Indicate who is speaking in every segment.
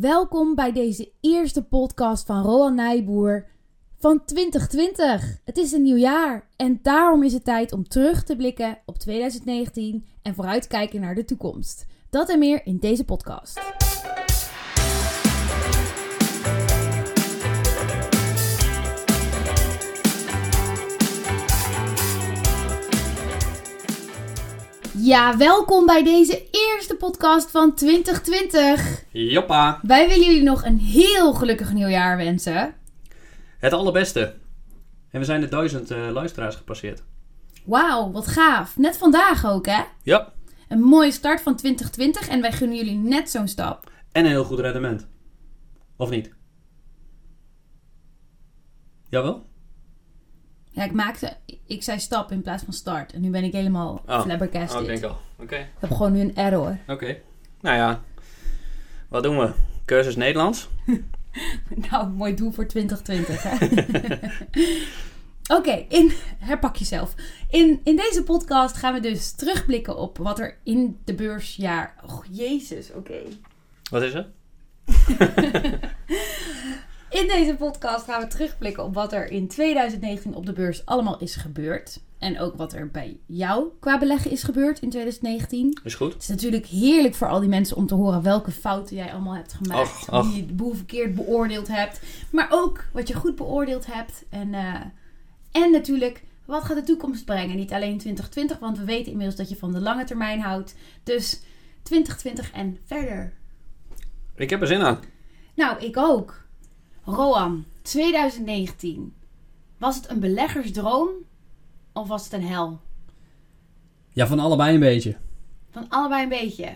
Speaker 1: Welkom bij deze eerste podcast van Roland Nijboer van 2020. Het is een nieuw jaar en daarom is het tijd om terug te blikken op 2019 en vooruit te kijken naar de toekomst. Dat en meer in deze podcast. Ja, welkom bij deze eerste podcast van 2020.
Speaker 2: Joppa,
Speaker 1: Wij willen jullie nog een heel gelukkig nieuwjaar wensen.
Speaker 2: het allerbeste. En we zijn de duizend eh, luisteraars gepasseerd.
Speaker 1: Wauw, wat gaaf. Net vandaag ook, hè?
Speaker 2: Ja.
Speaker 1: Een mooie start van 2020 en wij gunnen jullie net zo'n stap.
Speaker 2: En een heel goed rendement. Of niet? Jawel?
Speaker 1: Ja, ik maakte, ik zei stap in plaats van start. En nu ben ik helemaal
Speaker 2: Oh.
Speaker 1: flabbergasted.
Speaker 2: Oh, ik denk al. Oké.
Speaker 1: Ik heb gewoon nu een error.
Speaker 2: Oké. Nou ja, wat doen we? Cursus Nederlands?
Speaker 1: Nou, mooi doel voor 2020, hè? Oké, in herpak jezelf. In, in deze podcast gaan we dus terugblikken op wat er in de beursjaar... Oh, jezus, oké.
Speaker 2: Wat is er?
Speaker 1: In deze podcast gaan we terugblikken op wat er in 2019 op de beurs allemaal is gebeurd. En ook wat er bij jou qua beleggen is gebeurd in 2019.
Speaker 2: Is goed.
Speaker 1: Het is natuurlijk heerlijk voor al die mensen om te horen welke fouten jij allemaal hebt gemaakt.
Speaker 2: Och,
Speaker 1: je de boel verkeerd beoordeeld hebt. Maar ook wat je goed beoordeeld hebt. En, eh, en natuurlijk, wat gaat de toekomst brengen? Niet alleen 2020, want we weten inmiddels dat je van de lange termijn houdt. Dus 2020 en verder.
Speaker 2: Ik heb er zin aan.
Speaker 1: Nou, ik ook. Roan, 2019. Was het een beleggersdroom of was het een hel?
Speaker 3: Ja, van allebei een beetje.
Speaker 1: Van allebei een beetje.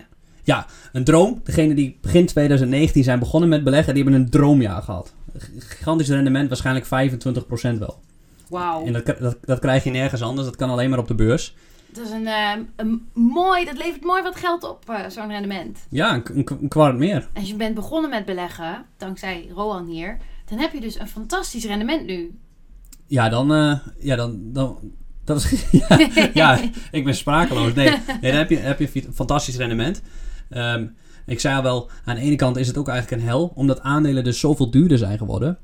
Speaker 3: Ja, een droom. Degene die begin 2019 zijn begonnen met beleggen, die hebben een droomjaar gehad. Gigantisch rendement, waarschijnlijk 25% wel.
Speaker 1: Wauw.
Speaker 3: En dat, dat, dat krijg je nergens anders, dat kan alleen maar op de beurs.
Speaker 1: Dat is een, eh, een mooi, dat levert mooi wat geld op, eh, zo'n rendement.
Speaker 3: Ja, een, kwart meer.
Speaker 1: Als je bent begonnen met beleggen, dankzij Roan hier, dan heb je dus een fantastisch rendement nu.
Speaker 3: Ja, dan... eh, ja, dan, dan dat is, ja, ja, ik ben sprakeloos. Nee, nee dan heb je, heb je een fantastisch rendement. Ehm, ik zei al wel, aan de ene kant is het ook eigenlijk een hel, omdat aandelen dus zoveel duurder zijn geworden.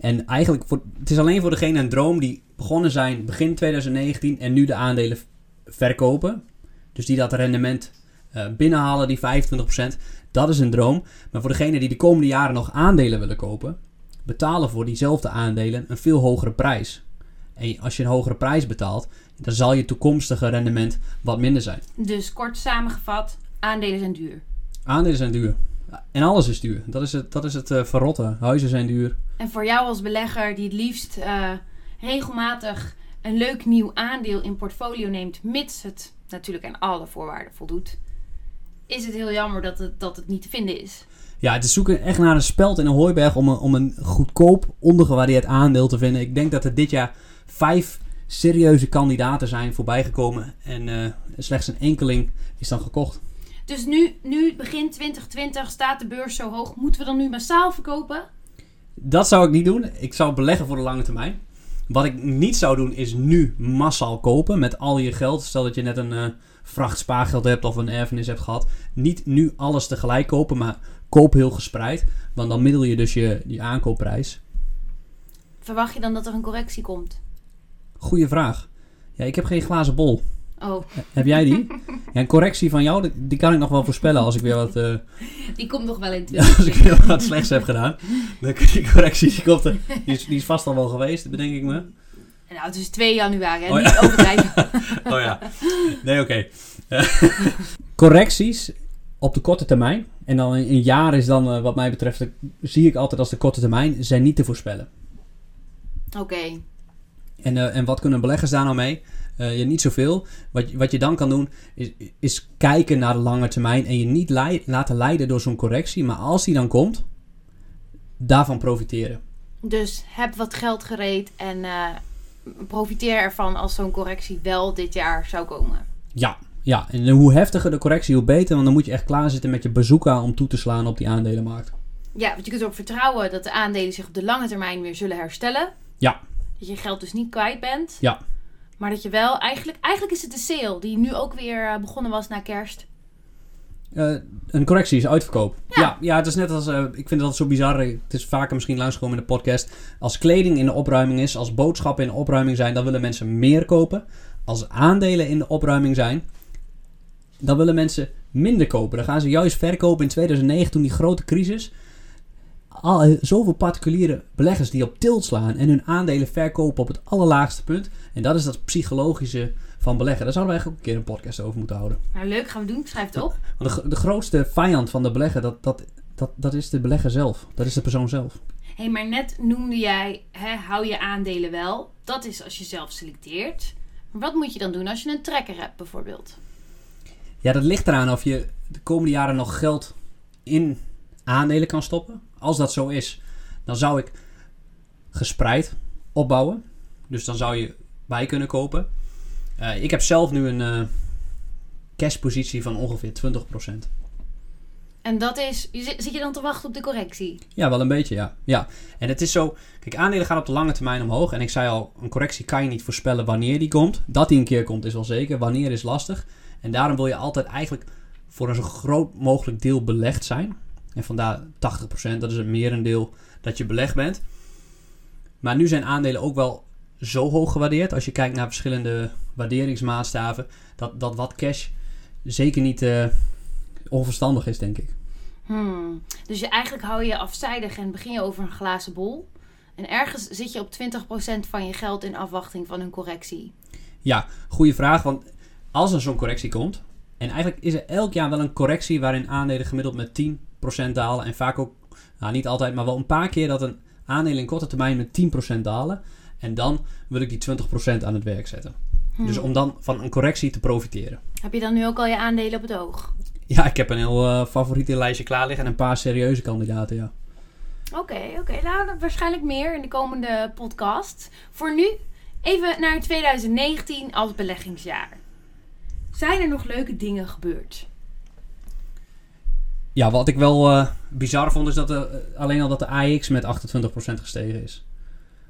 Speaker 3: En eigenlijk, voor, het is alleen voor degene een droom die begonnen zijn begin 2019 en nu de aandelen verkopen. Dus die dat rendement eh, binnenhalen, die 25%. Dat is een droom. Maar voor degene die de komende jaren nog aandelen willen kopen, betalen voor diezelfde aandelen een veel hogere prijs. En als je een hogere prijs betaalt, dan zal je toekomstige rendement wat minder zijn.
Speaker 1: Dus kort samengevat, aandelen zijn duur.
Speaker 3: Aandelen zijn duur. En alles is duur. Dat is het, dat is het eh, verrotte. Huizen zijn duur.
Speaker 1: En voor jou als belegger die het liefst eh, regelmatig een leuk nieuw aandeel in portfolio neemt, mits het natuurlijk aan alle voorwaarden voldoet, is het heel jammer dat het, dat het niet te vinden is.
Speaker 3: Ja, het is zoeken echt naar een speld in een hooiberg om een, om een goedkoop, ondergewaardeerd aandeel te vinden. Ik denk dat er dit jaar vijf serieuze kandidaten zijn voorbijgekomen. En eh, slechts een enkeling is dan gekocht.
Speaker 1: Dus nu, nu, begin 2020, staat de beurs zo hoog. Moeten we dan nu massaal verkopen?
Speaker 3: Dat zou ik niet doen. Ik zou beleggen voor de lange termijn. Wat ik niet zou doen is nu massaal kopen met al je geld. Stel dat je net een eh, vracht spaargeld hebt of een erfenis hebt gehad. Niet nu alles tegelijk kopen, maar koop heel gespreid. Want dan middel je dus je, je aankoopprijs.
Speaker 1: Verwacht je dan dat er een correctie komt?
Speaker 3: Goeie vraag. Ja, ik heb geen glazen bol.
Speaker 1: Oh,
Speaker 3: Heb jij die? Ja, een correctie van jou, die, die kan ik nog wel voorspellen als ik weer wat, eh,
Speaker 1: die komt nog wel in
Speaker 3: als ik weer wat slechts heb gedaan. Dan die correctie, die, komt er, die, is, die is vast al wel geweest, bedenk ik me.
Speaker 1: Nou, het is 2 januari, hè?
Speaker 3: Oh ja.
Speaker 1: niet overdrijven.
Speaker 3: Oh ja. Nee, oké. Correcties op de korte termijn. En dan een jaar is dan, eh, wat mij betreft, eh, zie ik altijd als de korte termijn, zijn niet te voorspellen.
Speaker 1: Oké.
Speaker 3: En, en wat kunnen beleggers daar nou mee? Eh, ja, niet zoveel. Wat, je- wat je dan kan doen, is, is kijken naar de lange termijn en je niet laten leiden door zo'n correctie. Maar als die dan komt, daarvan profiteren.
Speaker 1: Dus heb wat geld gereed en eh, profiteer ervan als zo'n correctie wel dit jaar zou komen.
Speaker 3: Ja, ja. En hoe heftiger de correctie, hoe beter. Want dan moet je echt klaarzitten met je bazooka om toe te slaan op die aandelenmarkt.
Speaker 1: Ja, want je kunt erop vertrouwen dat de aandelen zich op de lange termijn weer zullen herstellen.
Speaker 3: Ja.
Speaker 1: Dat je geld dus niet kwijt bent.
Speaker 3: Ja.
Speaker 1: Maar dat je wel, eigenlijk, eigenlijk is het de sale die nu ook weer eh, begonnen was na kerst.
Speaker 3: Eh, een correctie is uitverkoop.
Speaker 1: Ja.
Speaker 3: Ja, ja, het is net als... eh, ik vind dat zo bizar. Het is vaker misschien langsgekomen in de podcast. Als kleding in de opruiming is, als boodschappen in de opruiming zijn, dan willen mensen meer kopen. Als aandelen in de opruiming zijn, dan willen mensen minder kopen. Dan gaan ze juist verkopen in 2009, toen die grote crisis. Al, eh, zoveel particuliere beleggers die op tilt slaan en hun aandelen verkopen op het allerlaagste punt. En dat is dat psychologische van beleggen. Daar zouden we eigenlijk ook een keer een podcast over moeten houden.
Speaker 1: Nou, leuk, gaan we doen. Schrijf het op.
Speaker 3: Want de, de grootste vijand van de belegger, dat, dat, dat, dat is de belegger zelf. Dat is de persoon zelf.
Speaker 1: Hé, hey, maar net noemde jij, hè, hou je aandelen wel. Dat is als je zelf selecteert. Maar wat moet je dan doen als je een tracker hebt, bijvoorbeeld?
Speaker 3: Ja, dat ligt eraan of je de komende jaren nog geld in aandelen kan stoppen. Als dat zo is, dan zou ik gespreid opbouwen. Dus dan zou je bij kunnen kopen. Eh, ik heb zelf nu een eh cashpositie van ongeveer 20%.
Speaker 1: En dat is, zit je dan te wachten op de correctie?
Speaker 3: Ja, wel een beetje, ja. ja. En het is zo... Kijk, aandelen gaan op de lange termijn omhoog. En ik zei al, een correctie kan je niet voorspellen wanneer die komt. Dat die een keer komt is wel zeker. Wanneer is lastig. En daarom wil je altijd eigenlijk voor een zo groot mogelijk deel belegd zijn. En vandaar 80%, dat is het merendeel dat je belegd bent. Maar nu zijn aandelen ook wel zo hoog gewaardeerd. Als je kijkt naar verschillende waarderingsmaatstaven. Dat, dat wat cash zeker niet eh, onverstandig is, denk ik.
Speaker 1: Hmm. Dus je, eigenlijk hou je je afzijdig en begin je over een glazen bol. En ergens zit je op 20% van je geld in afwachting van een correctie.
Speaker 3: Ja, goede vraag. Want als er zo'n correctie komt. En eigenlijk is er elk jaar wel een correctie waarin aandelen gemiddeld met 10% dalen. En vaak ook, nou niet altijd, maar wel een paar keer dat een aandeel in korte termijn met 10% dalen. En dan wil ik die 20% aan het werk zetten.
Speaker 1: Hmm.
Speaker 3: Dus om dan van een correctie te profiteren.
Speaker 1: Heb je dan nu ook al je aandelen op het oog?
Speaker 3: Ja, ik heb een heel eh, favoriete lijstje klaar liggen en een paar serieuze kandidaten, ja.
Speaker 1: Oké, oké. Nou, dan waarschijnlijk meer in de komende podcast. Voor nu even naar 2019 als beleggingsjaar. Zijn er nog leuke dingen gebeurd?
Speaker 3: Ja, wat ik wel eh, bizar vond is dat de, eh, alleen al dat de AX met 28% gestegen is.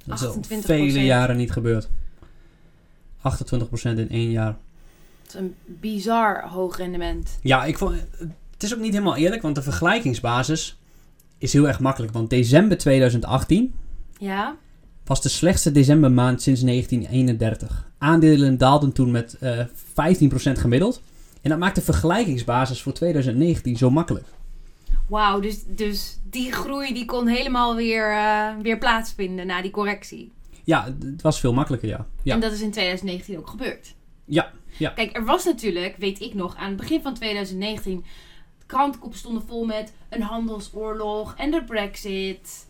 Speaker 3: Dat is al
Speaker 1: 28%.
Speaker 3: vele jaren niet gebeurd. 28% in één jaar.
Speaker 1: Het is een bizar hoog rendement.
Speaker 3: Ja, ik vond, het is ook niet helemaal eerlijk, want de vergelijkingsbasis is heel erg makkelijk. Want december 2018
Speaker 1: Ja?
Speaker 3: was de slechtste decembermaand sinds 1931. Aandelen daalden toen met eh 15% gemiddeld. En dat maakt de vergelijkingsbasis voor 2019 zo makkelijk.
Speaker 1: Wauw, dus, dus die groei die kon helemaal weer, eh, weer plaatsvinden na die correctie.
Speaker 3: Ja, het- was veel makkelijker, ja. Ja,
Speaker 1: En dat is in 2019 ook gebeurd.
Speaker 3: ja, ja.
Speaker 1: Kijk, er was natuurlijk, weet ik nog, aan het begin van 2019... de krantenkoppen stonden vol met een handelsoorlog en de brexit.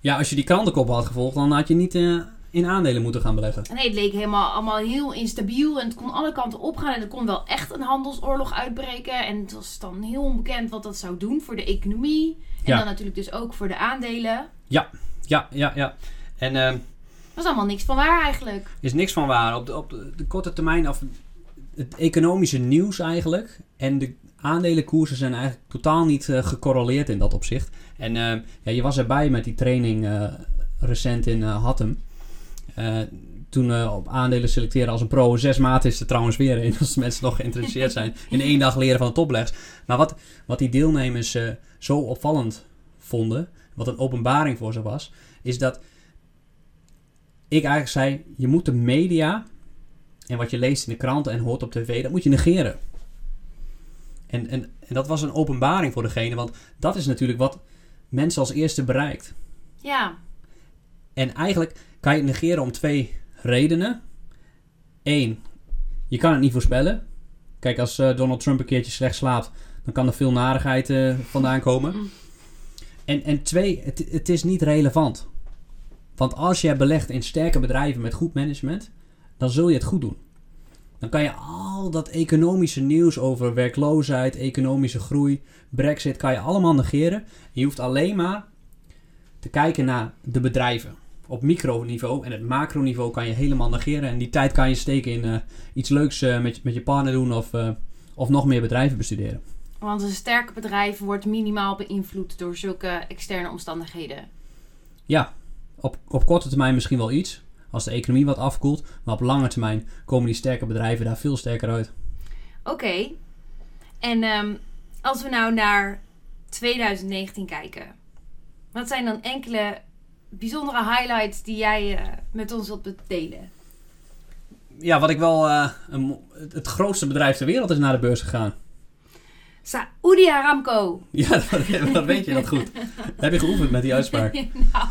Speaker 3: ja als je die krantenkop had gevolgd, dan had je niet eh, in aandelen moeten gaan beleggen.
Speaker 1: Nee, het leek helemaal allemaal heel instabiel en het kon alle kanten opgaan. En er kon wel echt een handelsoorlog uitbreken. En het was dan heel onbekend wat dat zou doen voor de economie. En
Speaker 3: Ja.
Speaker 1: dan natuurlijk dus ook voor de aandelen.
Speaker 3: Ja, ja, ja. En eh,
Speaker 1: was allemaal niks van waar eigenlijk.
Speaker 3: is niks van waar. Op de, op de, de korte termijn, of het economische nieuws eigenlijk. En de aandelenkoersen zijn eigenlijk totaal niet eh, gecorreleerd in dat opzicht. En eh, ja, je was erbij met die training eh, recent in eh, Hattem. Eh, toen eh, op aandelen selecteren als een pro. Zes maanden is er trouwens weer in. Als mensen nog geïnteresseerd zijn. In één dag leren van de toplegs. Maar wat, wat die deelnemers eh, zo opvallend vonden. Wat een openbaring voor ze was. Is dat ik eigenlijk zei, je moet de media en wat je leest in de kranten en hoort op tv, dat moet je negeren. En, en, en dat was een openbaring voor degene, want dat is natuurlijk wat mensen als eerste bereikt.
Speaker 1: Ja,
Speaker 3: En eigenlijk kan je het negeren om twee redenen. Eén, je kan het niet voorspellen. Kijk, als eh, Donald Trump een keertje slecht slaapt, dan kan er veel narigheid eh, vandaan komen. En, en twee, het, het is niet relevant. Want als jij belegt in sterke bedrijven met goed management, dan zul je het goed doen. Dan kan je al dat economische nieuws over werkloosheid, economische groei, brexit, kan je allemaal negeren. Je hoeft alleen maar te kijken naar de bedrijven. Op microniveau en het macroniveau kan je helemaal negeren. En die tijd kan je steken in eh, iets leuks eh, met, met je partner doen of, eh, of nog meer bedrijven bestuderen.
Speaker 1: want een sterke bedrijf wordt minimaal beïnvloed door zulke externe omstandigheden.
Speaker 3: Ja, op, op korte termijn misschien wel iets. Als de economie wat afkoelt. Maar op lange termijn komen die sterke bedrijven daar veel sterker uit.
Speaker 1: Oké. En ehm, als we nou naar 2019 kijken. Wat zijn dan enkele bijzondere highlights die jij eh, met ons wilt delen?
Speaker 3: Ja, wat ik wel... eh, een het grootste bedrijf ter wereld is naar de beurs gegaan.
Speaker 1: Saudi Aramco.
Speaker 3: Ja, dat, dat weet je dat goed. Heb je geoefend met die uitspraak?
Speaker 1: nou,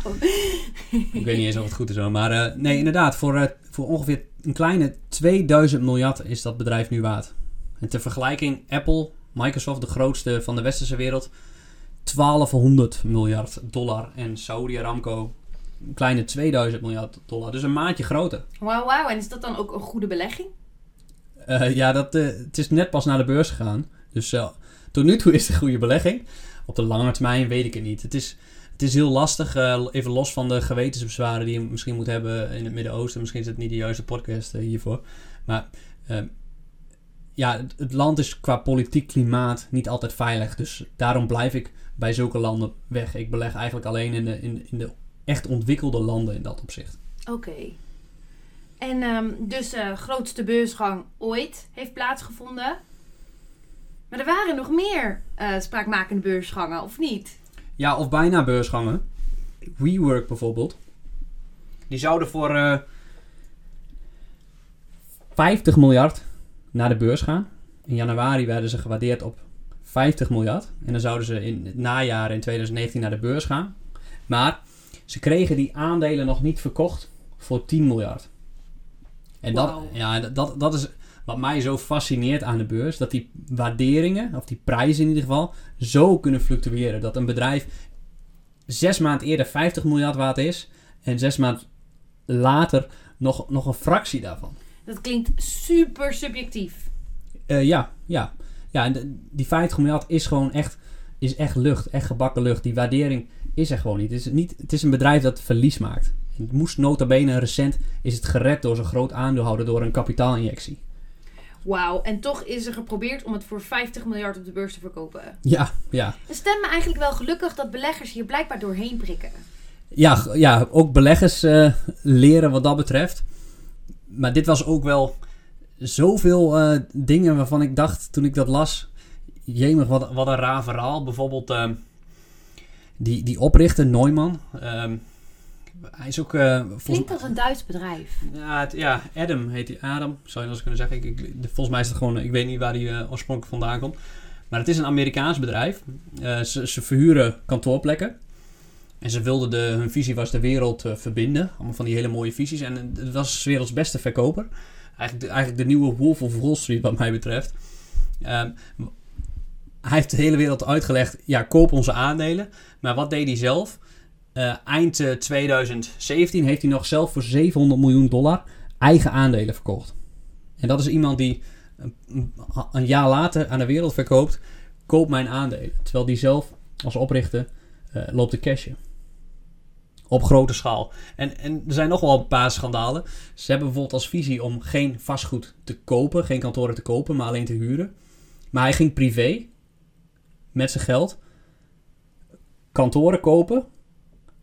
Speaker 3: Ik weet niet eens of het goed is hoor. Maar eh, nee, inderdaad. Voor, voor ongeveer een kleine 2000 miljard is dat bedrijf nu waard. En ter vergelijking, Apple, Microsoft, de grootste van de westerse wereld, 1200 miljard dollar. En Saudi Aramco, een kleine 2000 miljard dollar. Dus een maatje groter.
Speaker 1: wauw, wauw. En is dat dan ook een goede belegging?
Speaker 3: Eh, ja, dat, eh, het is net pas naar de beurs gegaan. Dus eh, tot nu toe is het een goede belegging. Op de lange termijn weet ik het niet. Het is, het is heel lastig, even los van de gewetensbezwaren die je misschien moet hebben in het Midden-Oosten. Misschien is het niet de juiste podcast hiervoor. Maar eh, ja, het, het land is qua politiek klimaat niet altijd veilig. Dus daarom blijf ik bij zulke landen weg. Ik beleg eigenlijk alleen in de, in, in de echt ontwikkelde landen in dat opzicht.
Speaker 1: Oké. En ehm, dus de grootste beursgang ooit heeft plaatsgevonden. Maar er waren nog meer eh, spraakmakende beursgangen, of niet?
Speaker 3: Ja, of bijna beursgangen. WeWork bijvoorbeeld. Die zouden voor eh 50 miljard naar de beurs gaan. In januari werden ze gewaardeerd op 50 miljard. En dan zouden ze in het najaar in 2019 naar de beurs gaan. Maar ze kregen die aandelen nog niet verkocht voor 10 miljard. En dat, ja, dat- dat, is wat mij zo fascineert aan de beurs. Dat die waarderingen, of die prijzen in ieder geval, zo kunnen fluctueren. Dat een bedrijf zes maanden eerder 50 miljard waard is. En zes maanden later nog, nog een fractie daarvan.
Speaker 1: Dat klinkt super subjectief.
Speaker 3: Eh, ja, ja. Ja, en die 50 miljard is gewoon echt, is echt lucht. Echt gebakken lucht. Die waardering is er gewoon niet. Het is, niet, het is een bedrijf dat verlies maakt. Het moest nota bene recent is het gered door zo'n groot aandeelhouder door een kapitaalinjectie.
Speaker 1: Wauw, en toch is er geprobeerd om het voor 50 miljard op de beurs te verkopen.
Speaker 3: Ja, ja.
Speaker 1: Het stemt me eigenlijk wel gelukkig dat beleggers hier blijkbaar doorheen prikken.
Speaker 3: Ja, ja ook beleggers eh, leren wat dat betreft. Maar dit was ook wel zoveel eh, dingen waarvan ik dacht toen ik dat las. Jemig, wat, wat een raar verhaal. Bijvoorbeeld ehm, die, die oprichter, Neumann. ehm, hij is ook... eh,
Speaker 1: Klinkt als een Duits bedrijf.
Speaker 3: ja, het- ja, Adam heet hij. Adam, zou je wel eens kunnen zeggen. Ik, ik- volgens mij is het gewoon... Ik weet niet waar hij eh, oorspronkelijk vandaan komt. Maar het is een Amerikaans bedrijf. Eh, ze, ze verhuren kantoorplekken. En ze wilden de... Hun visie was de wereld eh, verbinden. Allemaal van die hele mooie visies. En eh, het was werelds beste verkoper. Eigenlijk de, nieuwe Wolf of Wall Street wat mij betreft. Ehm, hij heeft de hele wereld uitgelegd... Ja, koop onze aandelen. Maar wat deed hij zelf? Eh, eind eh, 2017 heeft hij nog zelf voor 700 miljoen dollar eigen aandelen verkocht. En dat is iemand die een, jaar later aan de wereld verkoopt, koopt mijn aandelen. Terwijl die zelf als oprichter eh, loopt te cashen. Op grote schaal. En, en er zijn nog wel een paar schandalen. Ze hebben bijvoorbeeld als visie om geen vastgoed te kopen, geen kantoren te kopen, maar alleen te huren. Maar hij ging privé met zijn geld kantoren kopen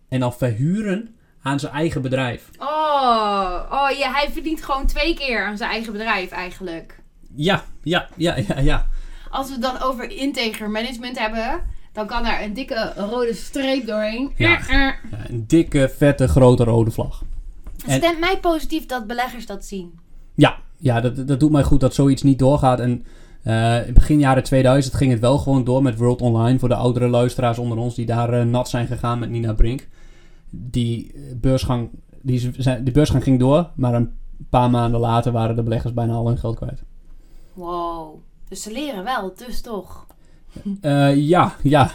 Speaker 3: en dan verhuren aan zijn eigen bedrijf.
Speaker 1: Oh, oh ja, hij verdient gewoon twee keer aan zijn eigen bedrijf eigenlijk.
Speaker 3: Ja, ja, ja, ja, ja.
Speaker 1: Als we het dan over integer management hebben, dan kan er een dikke rode streep doorheen.
Speaker 3: Ja. Een dikke, vette, grote rode vlag.
Speaker 1: Het
Speaker 3: En-
Speaker 1: stemt mij positief dat beleggers dat zien.
Speaker 3: Ja, ja dat, dat doet mij goed dat zoiets niet doorgaat. En eh, in begin jaren 2000 ging het wel gewoon door met World Online. Voor de oudere luisteraars onder ons die daar eh, nat zijn gegaan met Nina Brink. Die eh, beursgang, die, die beursgang ging door, maar een paar maanden later waren de beleggers bijna al hun geld kwijt.
Speaker 1: Wow. Dus ze leren wel, dus toch.
Speaker 3: Eh, ja, ja.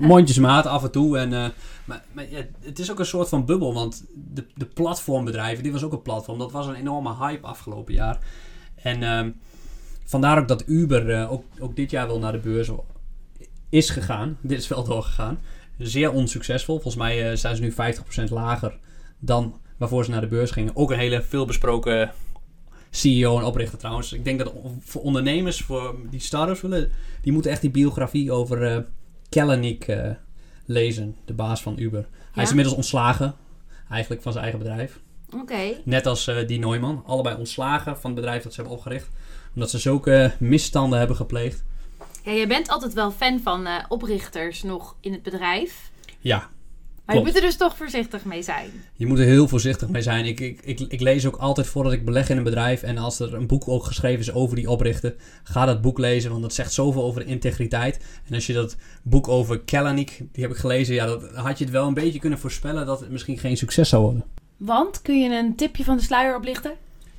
Speaker 3: Mondjesmaat af en toe. En, eh, maar maar het is ook een soort van bubbel. Want de, de platformbedrijven, dit was ook een platform. Dat was een enorme hype afgelopen jaar. En ehm, vandaar ook dat Uber eh, ook, ook dit jaar wel naar de beurs is gegaan. Dit is wel doorgegaan. Zeer onsuccesvol. Volgens mij zijn ze nu 50% lager dan waarvoor ze naar de beurs gingen. Ook een hele veelbesproken CEO en oprichter trouwens. Ik denk dat voor ondernemers, voor die start-ups willen, die moeten echt die biografie over eh, lezen. De baas van Uber. Hij is inmiddels ontslagen. Eigenlijk van zijn eigen bedrijf.
Speaker 1: Oké.
Speaker 3: Net als eh, die Neumann. Allebei ontslagen van het bedrijf dat ze hebben opgericht. Omdat ze zulke misstanden hebben gepleegd.
Speaker 1: Ja, jij bent altijd wel fan van oprichters nog in het bedrijf.
Speaker 3: Ja,
Speaker 1: Maar je moet er dus toch voorzichtig mee zijn.
Speaker 3: je moet er heel voorzichtig mee zijn. Ik, ik, ik, ik lees ook altijd voordat ik beleg in een bedrijf. En als er een boek ook geschreven is over die oprichter, ga dat boek lezen. Want dat zegt zoveel over de integriteit. En als je dat boek over Kalanick, die heb ik gelezen, ja, dat had je het wel een beetje kunnen voorspellen dat het misschien geen succes zou worden.
Speaker 1: Want, kun je een tipje van de sluier oplichten?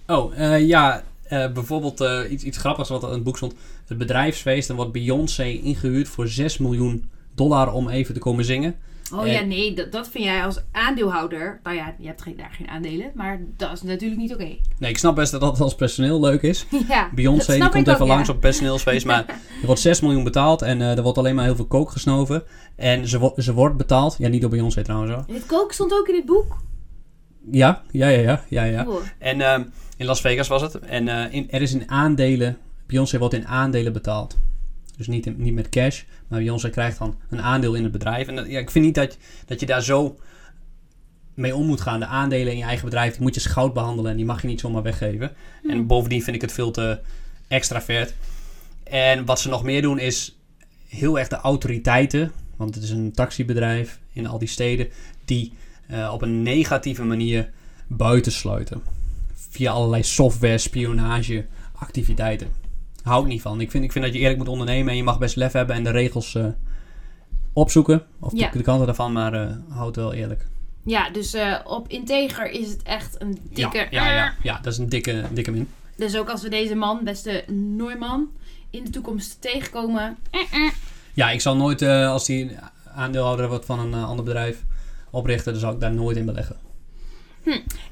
Speaker 3: Oh, eh, ja. eh, bijvoorbeeld eh, iets, iets grappigs wat er in het boek stond. Het bedrijfsfeest. Dan wordt Beyoncé ingehuurd voor 6 miljoen dollar om even te komen zingen.
Speaker 1: Oh ja, nee, dat, dat vind jij als aandeelhouder. Nou ja, je hebt geen, daar geen aandelen, maar dat is natuurlijk niet oké.
Speaker 3: Nee, ik snap best dat dat als personeel leuk is.
Speaker 1: ja,
Speaker 3: Beyoncé die komt even
Speaker 1: ook,
Speaker 3: langs
Speaker 1: ja.
Speaker 3: op het personeelsfeest. Maar er wordt 6 miljoen betaald en eh, er wordt alleen maar heel veel kook gesnoven. En ze, wo- ze wordt betaald. Ja, niet door Beyoncé trouwens hoor.
Speaker 1: Dit kook stond ook in het boek.
Speaker 3: Ja, ja, ja, ja. ja, ja. En ehm, in Las Vegas was het. En eh, in, er is in aandelen. Beyoncé wordt in aandelen betaald. Dus niet, in- niet met cash. Maar Beyoncé krijgt dan een aandeel in het bedrijf. En dat- ja, ik vind niet dat, dat je daar zo mee om moet gaan. De aandelen in je eigen bedrijf, die moet je als goud behandelen. En die mag je niet zomaar weggeven. En bovendien vind ik het veel te extravert. En wat ze nog meer doen is heel erg de autoriteiten. Want het is een taxibedrijf in al die steden. Die eh, op een negatieve manier buitensluiten. Via allerlei software, spionage, activiteiten. Hou ik niet van. Ik vind, ik vind dat je eerlijk moet ondernemen en je mag best lef hebben en de regels eh, opzoeken. Of de-
Speaker 1: Ja.
Speaker 3: de, kanten daarvan, maar eh houd het wel eerlijk.
Speaker 1: Ja, dus eh, op Integer is het echt een dikke...
Speaker 3: Ja, ja, ja, ja, dat is een dikke, dikke min.
Speaker 1: Dus ook als we deze man, beste Neumann, in de toekomst tegenkomen...
Speaker 3: Ja, ik zal nooit, als die aandeelhouder wordt van een ander bedrijf oprichten, dan zal ik daar nooit in beleggen.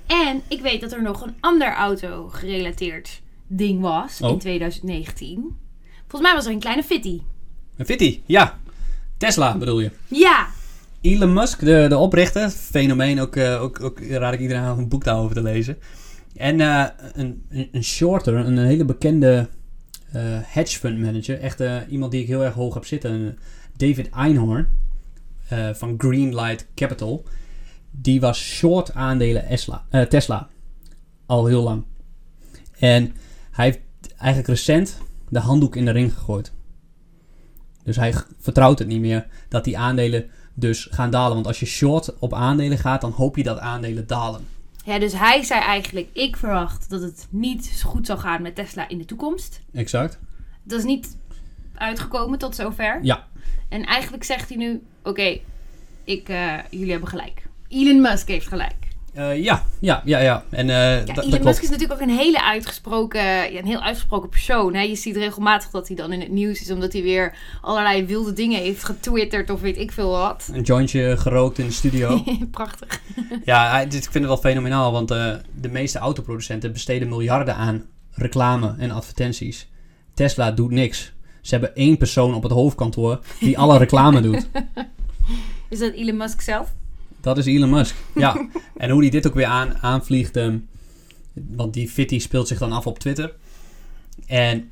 Speaker 1: En ik weet dat er nog een ander auto-gerelateerd ding was
Speaker 3: Oh.
Speaker 1: in 2019. Volgens mij was er een kleine fitty.
Speaker 3: Een Fitty, ja. Tesla bedoel je.
Speaker 1: Ja,
Speaker 3: Elon Musk, de, de oprichter, fenomeen, ook, eh, ook, ook raad ik iedereen aan om een boek daarover te lezen. En eh, een, een, een shorter, een hele bekende eh, hedge fund manager, echt iemand die ik heel erg hoog heb zitten, een David Einhorn van Greenlight Capital, die was short aandelen Esla, eh, Tesla al heel lang. En hij heeft eigenlijk recent de handdoek in de ring gegooid. Dus hij vertrouwt het niet meer dat die aandelen dus gaan dalen. Want als je short op aandelen gaat, dan hoop je dat aandelen dalen.
Speaker 1: Ja, dus hij zei eigenlijk: Ik verwacht dat het niet zo goed zal gaan met Tesla in de toekomst.
Speaker 3: Exact.
Speaker 1: Dat is niet uitgekomen tot zover.
Speaker 3: Ja.
Speaker 1: En eigenlijk zegt hij nu: Oké, ik, eh, jullie hebben gelijk. Elon Musk heeft gelijk.
Speaker 3: Eh, ja, ja, ja, ja. En eh,
Speaker 1: Ja, Elon
Speaker 3: klopt.
Speaker 1: Musk is natuurlijk ook een hele uitgesproken, ja, een heel uitgesproken persoon. Hè? Je ziet regelmatig dat hij dan in het nieuws is, omdat hij weer allerlei wilde dingen heeft getwitterd of weet ik veel wat.
Speaker 3: Een jointje gerookt in de studio.
Speaker 1: Prachtig.
Speaker 3: ja, ik vind het wel fenomenaal. Want eh, de meeste autoproducenten besteden miljarden aan reclame en advertenties. Tesla doet niks. Ze hebben één persoon op het hoofdkantoor die alle reclame doet.
Speaker 1: Is dat Elon Musk zelf?
Speaker 3: Dat is Elon Musk. Ja. en hoe hij dit ook weer aan, aanvliegt. ehm, want die Fitty speelt zich dan af op Twitter. En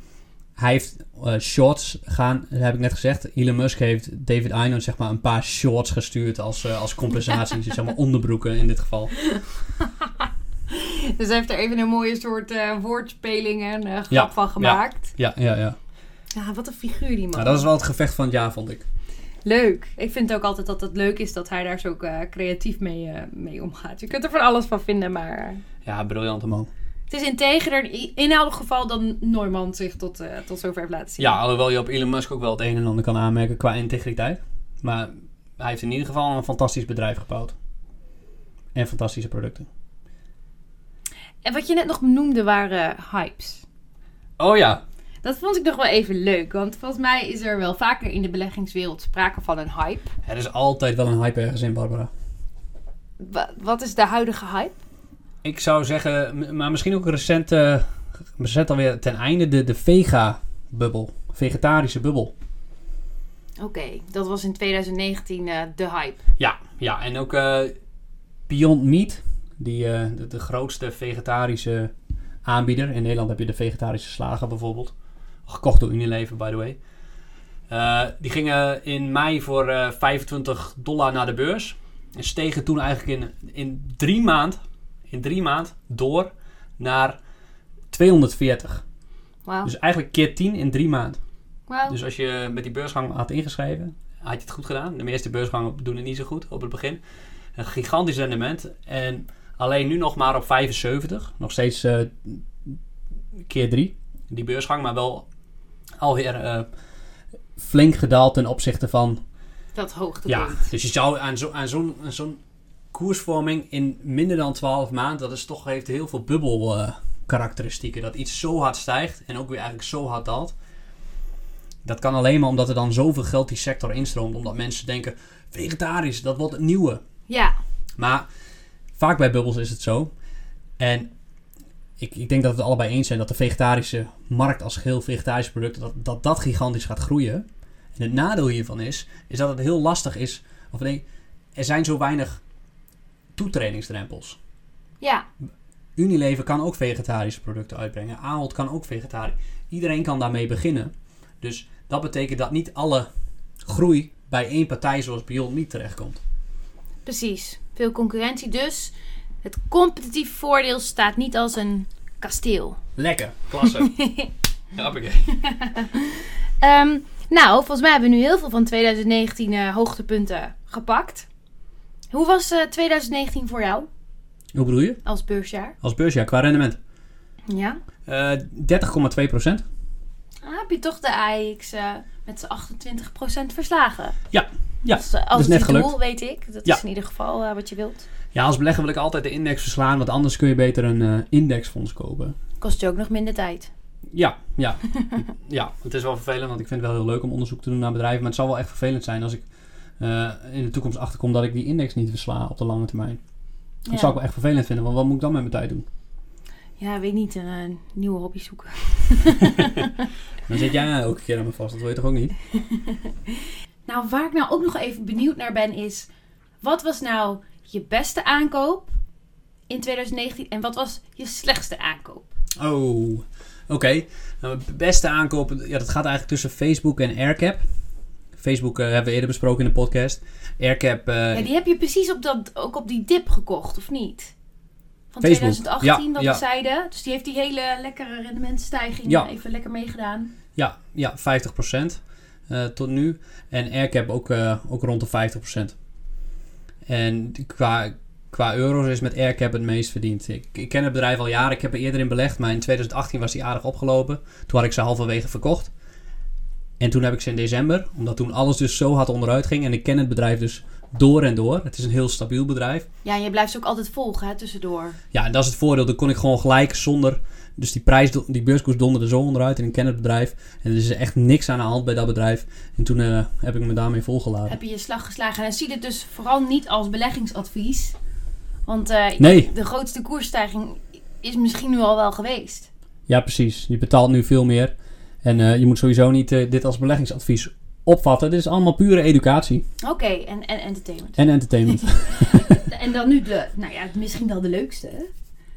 Speaker 3: hij heeft eh, shorts gaan, dat heb ik net gezegd. Elon Musk heeft David Einhorn zeg maar een paar shorts gestuurd als, eh, als compensatie. zeg maar onderbroeken in dit geval.
Speaker 1: Dus hij heeft er even een mooie soort eh woordspeling en grap
Speaker 3: Ja,
Speaker 1: van gemaakt.
Speaker 3: Ja, ja, ja.
Speaker 1: Ja. wat een figuur die man.
Speaker 3: Nou, dat is wel het gevecht van het jaar, vond ik.
Speaker 1: Leuk. Ik vind ook altijd dat het leuk is dat hij daar zo eh, creatief mee, eh, mee omgaat. Je kunt er van alles van vinden, maar eh,
Speaker 3: Ja, briljante man.
Speaker 1: het is integerder in in elk geval dan Neumann zich tot, tot zover heeft laten zien.
Speaker 3: Ja, alhoewel je op Elon Musk ook wel het een en ander kan aanmerken qua integriteit. Maar hij heeft in ieder geval een fantastisch bedrijf gebouwd. En fantastische producten.
Speaker 1: En wat je net nog benoemde waren hypes.
Speaker 3: Oh ja,
Speaker 1: Dat vond ik nog wel even leuk, want volgens mij is er wel vaker in de beleggingswereld sprake van een hype.
Speaker 3: er is altijd wel een hype ergens in, Barbara.
Speaker 1: Wa- wat is de huidige hype?
Speaker 3: Ik zou zeggen, maar misschien ook recent, eh recent alweer ten einde, de, de vega-bubbel. Vegetarische bubbel.
Speaker 1: Oké, dat was in 2019 eh, de hype.
Speaker 3: Ja, ja en ook eh, Beyond Meat, die, de, de grootste vegetarische aanbieder. In Nederland heb je de vegetarische slager bijvoorbeeld. Gekocht door Unilever, by the way. Eh, die gingen in mei voor eh, 25 dollar naar de beurs. En stegen toen eigenlijk in, in drie maand, in drie maand door naar 240.
Speaker 1: Wauw.
Speaker 3: Dus eigenlijk keer 10 in drie maanden.
Speaker 1: Wauw.
Speaker 3: Dus als je met die beursgang had ingeschreven, had je het goed gedaan. De meeste beursgangen doen het niet zo goed op het begin. Een gigantisch rendement. En alleen nu nog maar op 75. Nog steeds eh, keer 3. Die beursgang, maar wel alweer eh, flink gedaald ten opzichte van
Speaker 1: Dat hoogte.
Speaker 3: ja, dus je zou aan zo'n aan zo'n zo'n koersvorming in minder dan 12 maanden, dat is toch, heeft heel veel bubbel eh, karakteristieken. Dat iets zo hard stijgt en ook weer eigenlijk zo hard daalt. Dat kan alleen maar omdat er dan zoveel geld die sector instroomt. Omdat mensen denken, vegetarisch, dat wordt het nieuwe.
Speaker 1: Ja,
Speaker 3: Maar vaak bij bubbels is het zo. En ik, ik denk dat we het allebei eens zijn dat de vegetarische markt als geheel vegetarische producten, dat, dat dat gigantisch gaat groeien. En het nadeel hiervan is, is dat het heel lastig is. Of nee, er zijn zo weinig toetredingsdrempels.
Speaker 1: ja,
Speaker 3: Unilever kan ook vegetarische producten uitbrengen. Ahold kan ook vegetarisch. Iedereen kan daarmee beginnen. Dus dat betekent dat niet alle groei bij één partij zoals Beyond Meat terechtkomt.
Speaker 1: precies. Veel concurrentie dus. Het competitief voordeel staat niet als een kasteel.
Speaker 3: Lekker, klasse. Hoppakee.
Speaker 1: Ehm, nou, volgens mij hebben we nu heel veel van 2019 eh, hoogtepunten gepakt. Hoe was eh, 2019 voor jou
Speaker 3: Hoe bedoel je?
Speaker 1: als beursjaar?
Speaker 3: Als beursjaar qua rendement?
Speaker 1: Ja?
Speaker 3: Eh 30,2 procent.
Speaker 1: Dan heb je toch de AX eh, met z'n 28% verslagen.
Speaker 3: Ja, ja,
Speaker 1: Dat is, eh, altijd
Speaker 3: net
Speaker 1: je
Speaker 3: gelukt.
Speaker 1: doel, weet ik. Dat
Speaker 3: Ja.
Speaker 1: is in ieder geval eh, wat je wilt.
Speaker 3: Ja, als belegger wil ik altijd de index verslaan, want anders kun je beter een eh, indexfonds kopen.
Speaker 1: Kost je ook nog minder tijd.
Speaker 3: Ja, ja. ja, het is wel vervelend, want ik vind het wel heel leuk om onderzoek te doen naar bedrijven. Maar het zal wel echt vervelend zijn als ik in de toekomst achterkom dat ik die index niet versla op de lange termijn. Dat
Speaker 1: Ja.
Speaker 3: zou ik wel echt vervelend vinden, want wat moet ik dan met mijn tijd doen?
Speaker 1: Ja, weet niet, een eh, nieuwe hobby zoeken.
Speaker 3: Dan zit jij ook een keer aan me vast, dat wil je toch ook niet?
Speaker 1: Nou, waar ik nou ook nog even benieuwd naar ben is... Wat was nou je beste aankoop in 2019 en wat was je slechtste aankoop?
Speaker 3: Oh, oké. Nou, beste aankopen, ja, dat gaat eigenlijk tussen Facebook en AirCap. Facebook eh, hebben we eerder besproken in de podcast. AirCap, eh,
Speaker 1: Ja, die heb je precies op dat, ook op die dip gekocht, of niet? Van
Speaker 3: Facebook,
Speaker 1: 2018,
Speaker 3: ja,
Speaker 1: dat
Speaker 3: ja.
Speaker 1: we zeiden. Dus die heeft die hele lekkere rendementstijging
Speaker 3: Ja.
Speaker 1: even lekker meegedaan.
Speaker 3: Ja, ja 50% eh, tot nu. En AirCap ook, eh, ook rond de 50%. En qua, qua euro's is met AirCap het meest verdiend. Ik, ik ken het bedrijf al jaren. Ik heb er eerder in belegd. Maar in 2018 was die aardig opgelopen. Toen had ik ze halverwege verkocht. En toen heb ik ze in december. Omdat toen alles dus zo hard onderuit ging. En ik ken het bedrijf dus door en door. Het is een heel stabiel bedrijf.
Speaker 1: Ja, en je blijft ze ook altijd volgen, hè, tussendoor.
Speaker 3: Ja, en dat is het voordeel. Dan kon ik gewoon gelijk zonder... Dus die prijs, die beurskoers donderde zo onderuit. En ik ken het bedrijf. En er is echt niks aan de hand bij dat bedrijf. En toen eh, heb ik me daarmee volgeladen.
Speaker 1: Heb je je slag geslagen. En zie dit dus vooral niet als beleggingsadvies. Want eh,
Speaker 3: Nee.
Speaker 1: de grootste koersstijging is misschien nu al wel geweest.
Speaker 3: Ja, precies. Je betaalt nu veel meer. En eh, je moet sowieso niet dit als beleggingsadvies opvatten. Dit is allemaal pure educatie.
Speaker 1: Oké, en, en entertainment.
Speaker 3: En entertainment.
Speaker 1: En dan nu de, nou ja, misschien wel de leukste.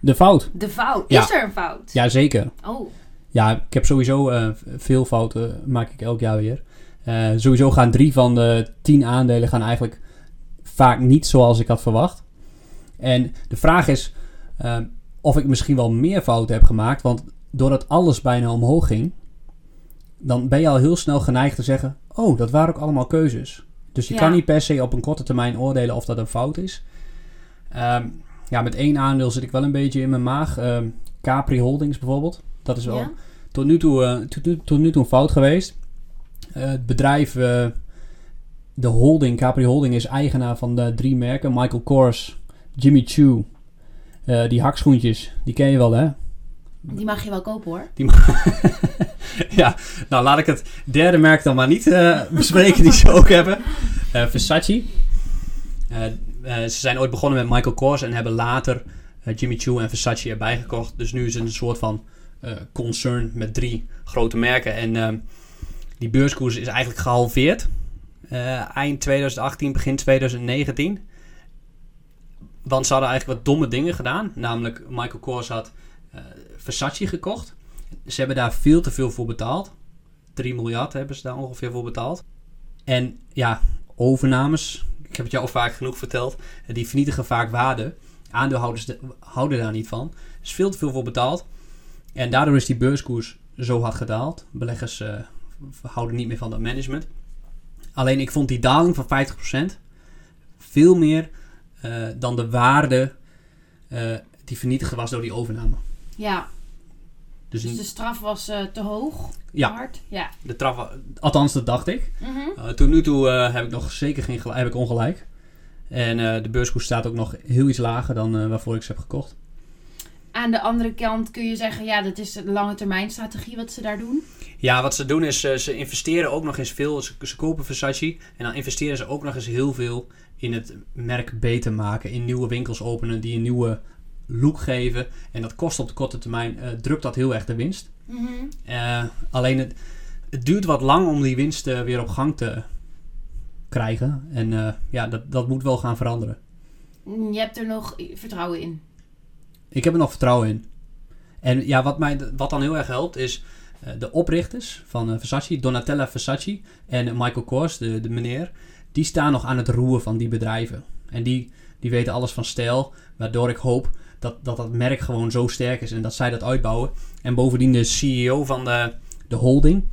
Speaker 3: De fout.
Speaker 1: De fout.
Speaker 3: Ja.
Speaker 1: Is er een fout?
Speaker 3: Jazeker.
Speaker 1: Oh,
Speaker 3: Ja, ik heb sowieso eh, veel fouten. Maak ik elk jaar weer. Eh, sowieso gaan drie van de tien aandelen gaan eigenlijk vaak niet zoals ik had verwacht. En de vraag is eh, of ik misschien wel meer fouten heb gemaakt. Want doordat alles bijna omhoog ging, dan ben je al heel snel geneigd te zeggen: Oh, dat waren ook allemaal keuzes. Dus je
Speaker 1: Ja.
Speaker 3: kan niet per se op een korte termijn oordelen of dat een fout is. Ehm, ja, met één aandeel zit ik wel een beetje in mijn maag. Ehm, Capri Holdings bijvoorbeeld. Dat is wel
Speaker 1: ja?
Speaker 3: tot nu toe, eh, tot, nu- tot nu toe een fout geweest. Eh, het bedrijf, eh, de holding, Capri Holding, is eigenaar van de drie merken. Michael Kors, Jimmy Choo. Die hakschoentjes, die ken je wel hè?
Speaker 1: Die mag je wel kopen hoor.
Speaker 3: Die ja, nou laat ik het derde merk dan maar niet bespreken die ze ook hebben. Versace. Eh, eh, ze zijn ooit begonnen met Michael Kors en hebben later eh, Jimmy Choo en Versace erbij gekocht. Dus nu is het een soort van eh, concern met drie grote merken. En die beurskoers is eigenlijk gehalveerd. Eh, eind 2018, begin 2019. Want ze hadden eigenlijk wat domme dingen gedaan. Namelijk, Michael Kors had Versace gekocht. Ze hebben daar veel te veel voor betaald. 3 miljard hebben ze daar ongeveer voor betaald. En ja, overnames. Ik heb het jou al vaak genoeg verteld. Die vernietigen vaak waarde. Aandeelhouders de- houden daar niet van. Er is veel te veel voor betaald. En daardoor is die beurskoers zo hard gedaald. Beleggers eh, houden niet meer van dat management. Alleen ik vond die daling van 50% veel meer eh, dan de waarde eh, die vernietigd was door die overname.
Speaker 1: Ja,
Speaker 3: Dus,
Speaker 1: dus de straf was eh, te hoog.
Speaker 3: Ja.
Speaker 1: Hard. Ja.
Speaker 3: de traf, althans dat dacht ik. Uh, tot nu toe eh, heb ik nog zeker geen heb ik ongelijk. En de beurskoers staat ook nog heel iets lager dan waarvoor ik ze heb gekocht.
Speaker 1: Aan de andere kant kun je zeggen, ja, dat is de lange termijn strategie wat ze daar doen.
Speaker 3: Ja, wat ze doen is, ze investeren ook nog eens veel. Ze, ze kopen Versace en dan investeren ze ook nog eens heel veel in het merk beter maken. In nieuwe winkels openen die een nieuwe look geven. En dat kost op de korte termijn, eh, drukt dat heel erg de winst.
Speaker 1: Mhm.
Speaker 3: Eh, alleen het, het duurt wat lang om die winst eh, weer op gang te krijgen. En ja, dat, dat moet wel gaan veranderen.
Speaker 1: Je hebt er nog vertrouwen in.
Speaker 3: Ik heb er nog vertrouwen in. En ja, wat, mij, wat dan heel erg helpt is de oprichters van Versace, Donatella Versace en Michael Kors, de, de meneer, die staan nog aan het roeren van die bedrijven. En die, die weten alles van stijl, waardoor ik hoop dat, dat dat merk gewoon zo sterk is en dat zij dat uitbouwen. En bovendien de CEO van de, de holding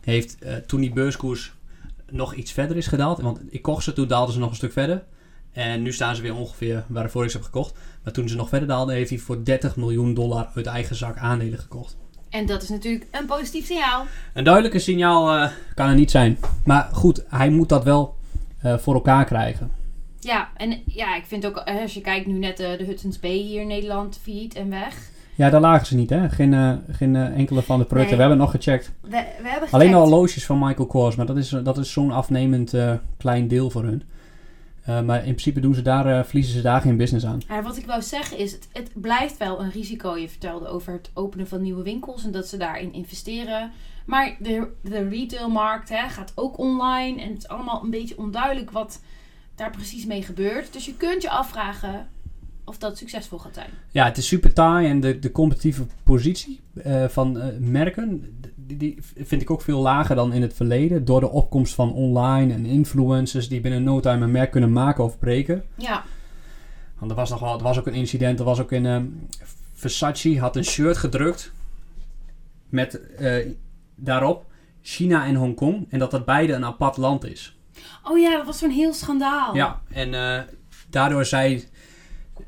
Speaker 3: heeft eh, toen die beurskoers nog iets verder is gedaald, want ik kocht ze, toen daalden ze nog een stuk verder. En nu staan ze weer ongeveer waarvoor ik ze heb gekocht. Maar toen ze nog verder daalden, heeft hij voor 30 miljoen dollar uit eigen zak aandelen gekocht.
Speaker 1: En dat is natuurlijk een positief signaal.
Speaker 3: Een duidelijke signaal eh, kan er niet zijn. Maar goed, hij moet dat wel eh, voor elkaar krijgen.
Speaker 1: Ja, en ja, ik vind ook, eh, als je kijkt nu net eh, de Hudson's Bay hier in Nederland, failliet en weg.
Speaker 3: Ja, daar lagen ze niet, hè? Geen, eh, geen enkele van de producten.
Speaker 1: Nee.
Speaker 3: We hebben nog gecheckt.
Speaker 1: We, we hebben
Speaker 3: Alleen al horloges van Michael Kors, maar dat is, dat is zo'n afnemend klein deel voor hun. Maar in principe doen ze daar, verliezen ze daar geen business aan.
Speaker 1: Wat ik wou zeggen is, het, het blijft wel een risico. Je vertelde over het openen van nieuwe winkels en dat ze daarin investeren. Maar de, de retailmarkt hè, gaat ook online en het is allemaal een beetje onduidelijk wat daar precies mee gebeurt. Dus je kunt je afvragen of dat succesvol gaat zijn.
Speaker 3: Ja, het is super taai en de, de competitieve positie eh, van eh, merken, die, die vind ik ook veel lager dan in het verleden. Door de opkomst van online en influencers die binnen no time een merk kunnen maken of breken.
Speaker 1: Ja,
Speaker 3: Want er was nog wel, er was ook een incident, er was ook in ehm, Versace had een shirt gedrukt met eh, daarop China en Hongkong en dat dat beide een apart land is.
Speaker 1: Oh ja, dat was zo'n heel schandaal.
Speaker 3: Ja, en eh, daardoor zei,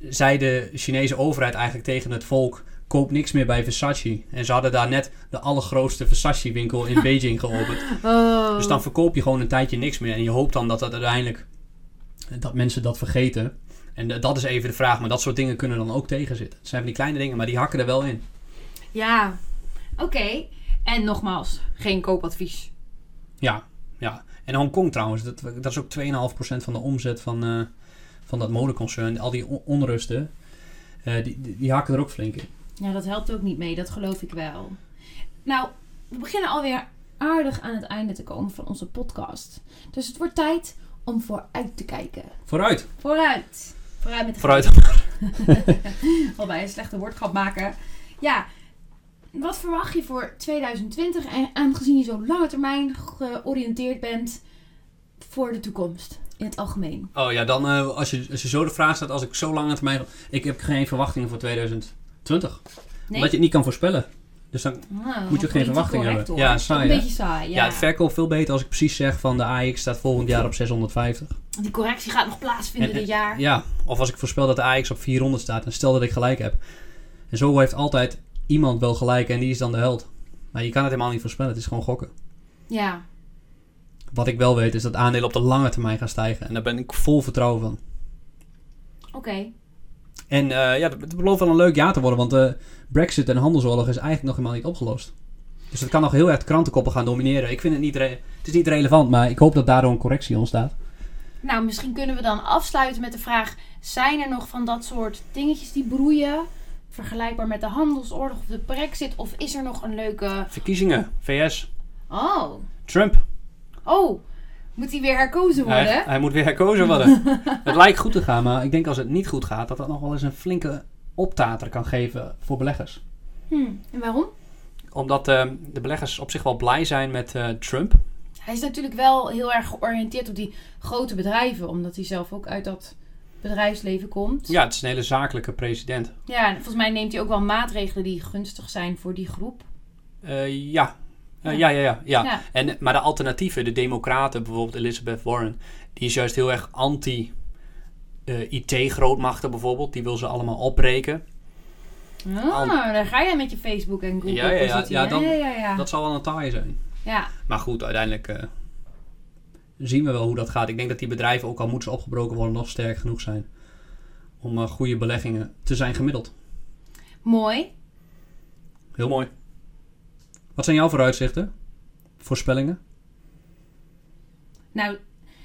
Speaker 3: zei de Chinese overheid eigenlijk tegen het volk: koop niks meer bij Versace. En ze hadden daar net de allergrootste Versace-winkel in Beijing geopend.
Speaker 1: Oh.
Speaker 3: Dus dan verkoop je gewoon een tijdje niks meer. En je hoopt dan dat dat uiteindelijk dat mensen dat vergeten. En dat is even de vraag. Maar dat soort dingen kunnen dan ook tegenzitten. Het zijn van die kleine dingen, maar die hakken er wel in.
Speaker 1: Ja, oké. En nogmaals, geen koopadvies.
Speaker 3: Ja, ja. En Hongkong trouwens, dat, dat is ook 2,5% van de omzet van, eh, van dat modeconcern. Al die on- onrusten, eh, die, die, die hakken er ook flink in.
Speaker 1: Ja, dat helpt ook niet mee, dat geloof ik wel. Nou, we beginnen alweer aardig aan het einde te komen van onze podcast. Dus het wordt tijd om vooruit te kijken.
Speaker 3: Vooruit.
Speaker 1: Vooruit. Vooruit met de
Speaker 3: Vooruit.
Speaker 1: Al bij een slechte woordgrap maken. Ja, wat verwacht je voor 2020? En aangezien je zo lange termijn georiënteerd bent voor de toekomst in het algemeen.
Speaker 3: Oh ja, dan eh, als, je, als je zo de vraag stelt, als ik zo lang aan termijn... Ik heb geen verwachtingen voor 2020.
Speaker 1: Nee?
Speaker 3: Omdat je het niet kan voorspellen. Dus dan
Speaker 1: Ah,
Speaker 3: moet je ook geen
Speaker 1: politiek
Speaker 3: verwachting
Speaker 1: correct,
Speaker 3: hebben.
Speaker 1: hoor.
Speaker 3: Ja, saai,
Speaker 1: Een
Speaker 3: hè?
Speaker 1: beetje saai, ja.
Speaker 3: Ja, het verkoopt veel beter als ik precies zeg van de AX staat volgend jaar op 650.
Speaker 1: Die correctie gaat nog plaatsvinden
Speaker 3: En- en-
Speaker 1: dit jaar.
Speaker 3: Ja, of als ik voorspel dat de AX op 400 staat en stel dat ik gelijk heb. En zo heeft altijd iemand wel gelijk en die is dan de held. Maar je kan het helemaal niet voorspellen, het is gewoon gokken.
Speaker 1: Ja.
Speaker 3: Wat ik wel weet is dat aandelen op de lange termijn gaan stijgen. En daar ben ik vol vertrouwen van.
Speaker 1: Oké.
Speaker 3: En eh, ja, het belooft wel een leuk jaar te worden, want de Brexit en handelsoorlog is eigenlijk nog helemaal niet opgelost. Dus het kan nog heel erg krantenkoppen gaan domineren. Ik vind het niet, het is niet relevant, maar ik hoop dat daardoor een correctie ontstaat.
Speaker 1: Nou, misschien kunnen we dan afsluiten met de vraag: zijn er nog van dat soort dingetjes die broeien? Vergelijkbaar met de handelsoorlog of de Brexit? Of is er nog een leuke.
Speaker 3: Verkiezingen, VS,
Speaker 1: Oh,
Speaker 3: Trump.
Speaker 1: oh, moet hij weer herkozen worden?
Speaker 3: Hij, hij moet weer herkozen worden. het lijkt goed te gaan, maar ik denk als het niet goed gaat, dat dat nog wel eens een flinke optater kan geven voor beleggers.
Speaker 1: Hm, en waarom?
Speaker 3: Omdat eh, de beleggers op zich wel blij zijn met eh, Trump.
Speaker 1: Hij is natuurlijk wel heel erg georiënteerd op die grote bedrijven, omdat hij zelf ook uit dat bedrijfsleven komt.
Speaker 3: Ja, het is een hele zakelijke president.
Speaker 1: Ja, en volgens mij neemt hij ook wel maatregelen die gunstig zijn voor die groep.
Speaker 3: Eh, ja,
Speaker 2: Eh, ja, ja, ja. ja.
Speaker 1: Ja.
Speaker 2: En, maar de alternatieven, de democraten, bijvoorbeeld Elizabeth Warren, die is juist heel erg anti eh, IT-grootmachten bijvoorbeeld. Die wil ze allemaal opbreken. Al-
Speaker 1: daar ga je met je Facebook en Google
Speaker 2: Ja, ja, ja. Ja, dan-
Speaker 1: ja, ja, ja.
Speaker 3: Dat zal wel een taai zijn.
Speaker 1: ja.
Speaker 3: Maar goed, uiteindelijk zien we wel hoe dat gaat. Ik denk dat die bedrijven, ook al moeten ze opgebroken worden, nog sterk genoeg zijn om eh, goede beleggingen te zijn gemiddeld.
Speaker 1: Mooi.
Speaker 3: Heel mooi. Wat zijn jouw vooruitzichten? Voorspellingen?
Speaker 1: Nou,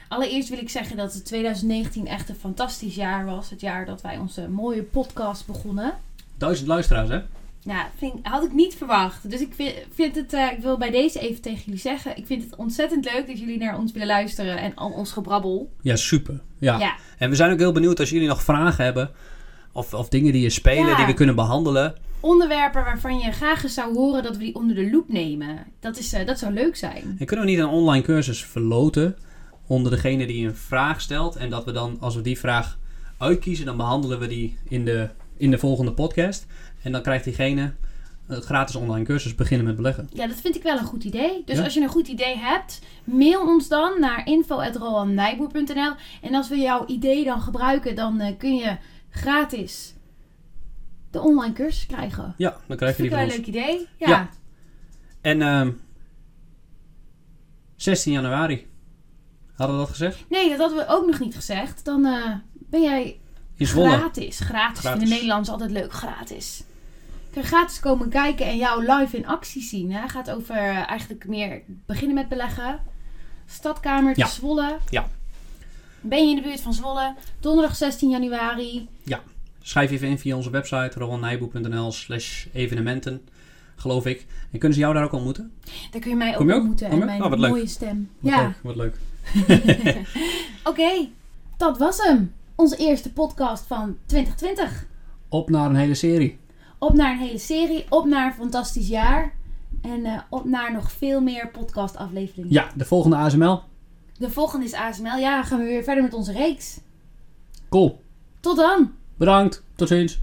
Speaker 1: allereerst wil ik zeggen dat het 2019 echt een fantastisch jaar was. Het jaar dat wij onze mooie podcast begonnen.
Speaker 3: Duizend luisteraars, hè?
Speaker 1: Ja, vind, had ik niet verwacht. Dus ik vind, vind het, eh, ik wil bij deze even tegen jullie zeggen. Ik vind het ontzettend leuk dat jullie naar ons willen luisteren en al ons gebrabbel.
Speaker 3: Ja, super. Ja.
Speaker 1: Ja.
Speaker 3: En we zijn ook heel benieuwd als jullie nog vragen hebben. Of, of dingen die je spelen,
Speaker 1: Ja.
Speaker 3: die we kunnen behandelen.
Speaker 1: Onderwerpen waarvan je graag eens zou horen dat we die onder de loep nemen. Dat, is, eh, dat zou leuk zijn.
Speaker 3: En kunnen we niet een online cursus verloten onder degene die een vraag stelt. En dat we dan, als we die vraag uitkiezen, dan behandelen we die in de, in de volgende podcast. En dan krijgt diegene een gratis online cursus beginnen met beleggen.
Speaker 1: Ja, dat vind ik wel een goed idee. Dus
Speaker 3: Ja.
Speaker 1: als je een goed idee hebt, mail ons dan naar info.rolandnijboer.nl. En als we jouw idee dan gebruiken, dan eh, kun je gratis de online cursus krijgen.
Speaker 3: Ja, dan
Speaker 1: Dat
Speaker 3: krijg je
Speaker 1: vind
Speaker 3: die
Speaker 1: ik
Speaker 3: van
Speaker 1: wel een leuk idee. Ja.
Speaker 3: Ja. En ehm 16 januari. Hadden we dat gezegd?
Speaker 1: Nee, dat hadden we ook nog niet gezegd. Dan eh, ben jij
Speaker 3: In Zwolle.
Speaker 1: gratis. Gratis.
Speaker 3: Gratis.
Speaker 1: Vinden Nederlanders altijd leuk. Gratis. Kun je gratis komen kijken en jou live in actie zien. Hè? Gaat over eh, eigenlijk meer beginnen met beleggen. Stadkamer te
Speaker 3: Ja.
Speaker 1: Zwolle.
Speaker 2: Ja.
Speaker 1: Ben je in de buurt van Zwolle? Donderdag 16 januari.
Speaker 3: Schrijf even in via onze website rowanijboek.nl slash evenementen, geloof ik. En kunnen ze jou daar ook ontmoeten?
Speaker 1: Daar kun je mij ook
Speaker 3: Kom je ook?
Speaker 1: ontmoeten.
Speaker 3: Kom
Speaker 1: En mijn
Speaker 3: Oh, wat leuk.
Speaker 1: mooie stem.
Speaker 3: Wat
Speaker 1: ja.
Speaker 3: leuk, wat leuk.
Speaker 1: Oké, dat was hem. Onze eerste podcast van 2020.
Speaker 3: Op naar een hele serie.
Speaker 1: Op naar een hele serie. Op naar een fantastisch jaar. En eh, op naar nog veel meer podcast afleveringen.
Speaker 3: Ja, de volgende ASML.
Speaker 1: De volgende is ASML. Ja, gaan we weer verder met onze reeks.
Speaker 3: Cool.
Speaker 1: Tot dan!
Speaker 3: Bedankt. Tot ziens.